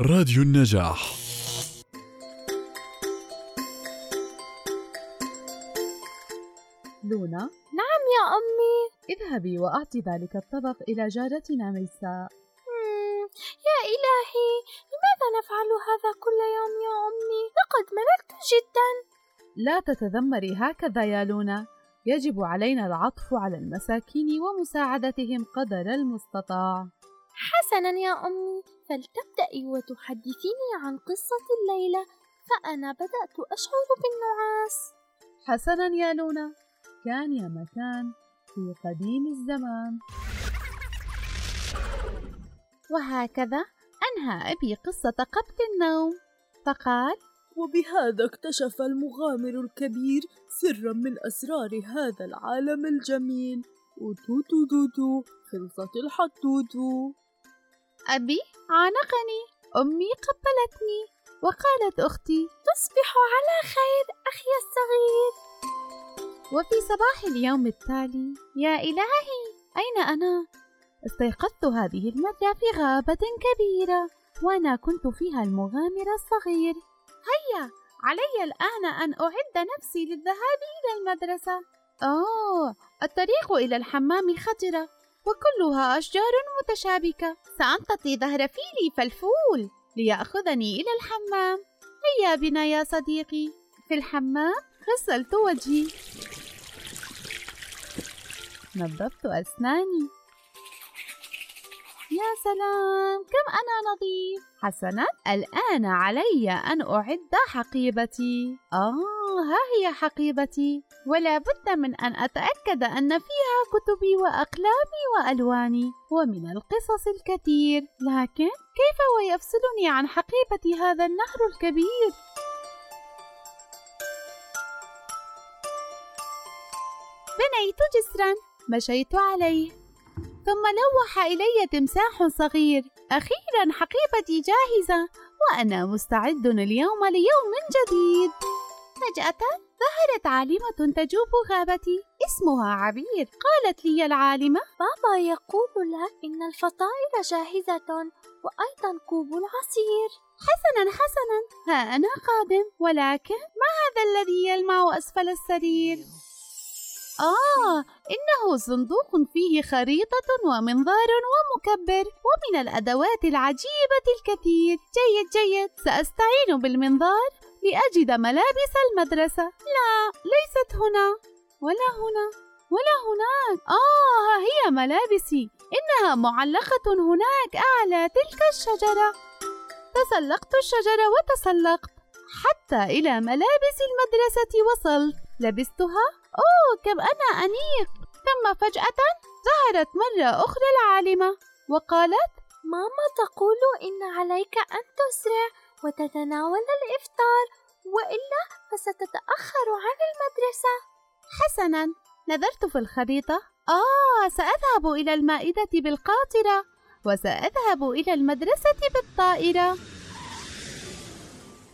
راديو النجاح. لونا. نعم يا أمي. اذهبي وأعطي ذلك الطبق إلى جارتنا ميساء يا إلهي لماذا نفعل هذا كل يوم يا أمي؟ لقد مللت جدا. لا تتذمري هكذا يا لونا. يجب علينا العطف على المساكين ومساعدتهم قدر المستطاع. حسنا يا أمي فلتبدأي وتحدثيني عن قصة الليلة فأنا بدأت أشعر بالنعاس. حسنا يا لونا كان يا مكان في قديم الزمان. وهكذا أنهى أبي قصة قبل النوم. فقال وبهذا اكتشف المغامر الكبير سرا من أسرار هذا العالم الجميل. وتوتو توتو خلصت الحتوتو أبي عانقني أمي قبلتني وقالت أختي تصبح على خير أخي الصغير. وفي صباح اليوم التالي يا إلهي أين أنا؟ استيقظت هذه المرة في غابة كبيرة وأنا كنت فيها المغامر الصغير. هيا علي الآن أن أعد نفسي للذهاب إلى المدرسة. أوه الطريق إلى الحمام خطرة. وكلها أشجار متشابكة. سأمتطي ظهر فيلي فالفول ليأخذني إلى الحمام. هيا بنا يا صديقي. في الحمام غسلت وجهي. نظفت أسناني. يا سلام كم أنا نظيف. حسنا الآن علي أن أعد حقيبتي. آه ها هي حقيبتي. ولا بد من أن أتأكد أن فيها كتبي وأقلامي وألواني ومن القصص الكثير. لكن كيف ويفصلني عن حقيبتي هذا النهر الكبير؟ بنيت جسرا. مشيت عليه. ثم لوح إلي تمساح صغير. أخيرا حقيبتي جاهزة وأنا مستعد اليوم ليوم جديد. فجأة ظهرت عالمة تجوب غابتي اسمها عبير. قالت لي العالمة بابا يقول لك؟ إن الفطائر جاهزة وأيضا كوب العصير. حسنا حسنا. ها أنا قادم ولكن ما هذا الذي يلمع أسفل السرير؟ آه إنه صندوق فيه خريطة ومنظار ومكبر ومن الأدوات العجيبة الكثير. جيد جيد. سأستعين بالمنظار لأجد ملابس المدرسة. لا ليست هنا. ولا هنا. ولا هناك. آه هي ملابسي. إنها معلقة هناك. أعلى تلك الشجرة. تسلقت الشجرة وتسلقت. حتى إلى ملابس المدرسة وصلت. لبستها؟ أوه كم أنا أنيق. ثم فجأة ظهرت مرة أخرى العالمة وقالت ماما تقول إن عليك أن تسرع وتتناول الإفطار وإلا فستتأخر عن المدرسة. حسنا. نظرت في الخريطة. آه سأذهب إلى المائدة بالقاطرة وسأذهب إلى المدرسة بالطائرة.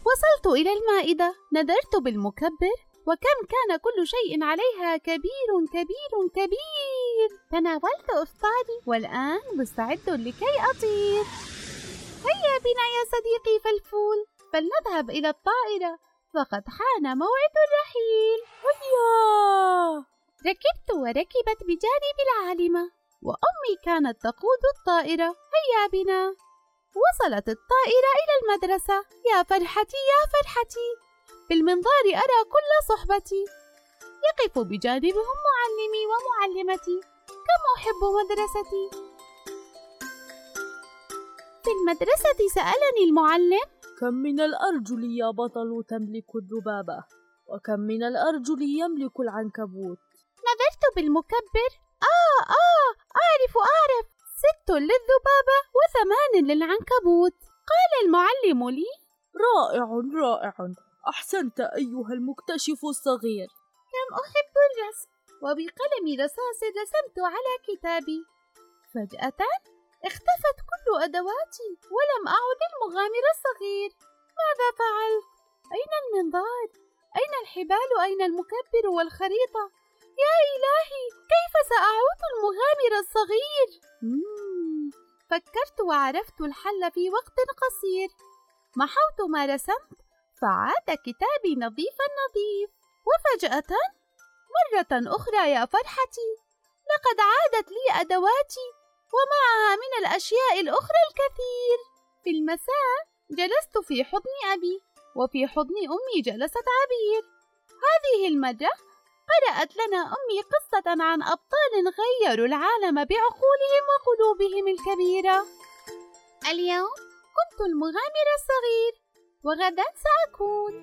وصلت إلى المائدة. نظرت بالمكبر. وكم كان كل شيء عليها كبير كبير كبير. تناولت إفطاري والآن مستعد لكي أطير. هيا بنا يا صديقي فالفول. فلنذهب إلى الطائرة. فقد حان موعد الرحيل. هيا! ركبت وركبت بجانب العالمة. وأمي كانت تقود الطائرة. هيا بنا. وصلت الطائرة إلى المدرسة. يا فرحتي يا فرحتي. بالمنظار أرى كل صحبتي. يقف بجانبهم معلمي ومعلمتي كم أحب مدرستي. في المدرسة سألني المعلم كم من الأرجل يا بطل تملك الذبابة وكم من الأرجل يملك العنكبوت؟ نظرت بالمكبر آه آه أعرف أعرف ست للذبابة وثمان للعنكبوت. قال المعلم لي رائع رائع. أحسنت أيها المكتشف الصغير كم أحب الرسم وبقلم رصاص رسمت على كتابي فجأة اختفت كل أدواتي ولم أعد المغامر الصغير ماذا فعلت؟ أين المنظار؟ أين الحبال؟ أين المكبر والخريطة؟ يا إلهي كيف سأعود المغامر الصغير؟ مم. فكرت وعرفت الحل في وقت قصير محوت ما رسمت فعاد كتابي نظيفا نظيف. وفجأة مرة أخرى يا فرحتي لقد عادت لي أدواتي ومعها من الأشياء الأخرى الكثير. في المساء جلست في حضن أبي وفي حضن أمي جلست عبير. هذه المرة قرأت لنا أمي قصة عن أبطال غيروا العالم بعقولهم وقلوبهم الكبيرة. اليوم كنت المغامر الصغير. وغدا سأكون.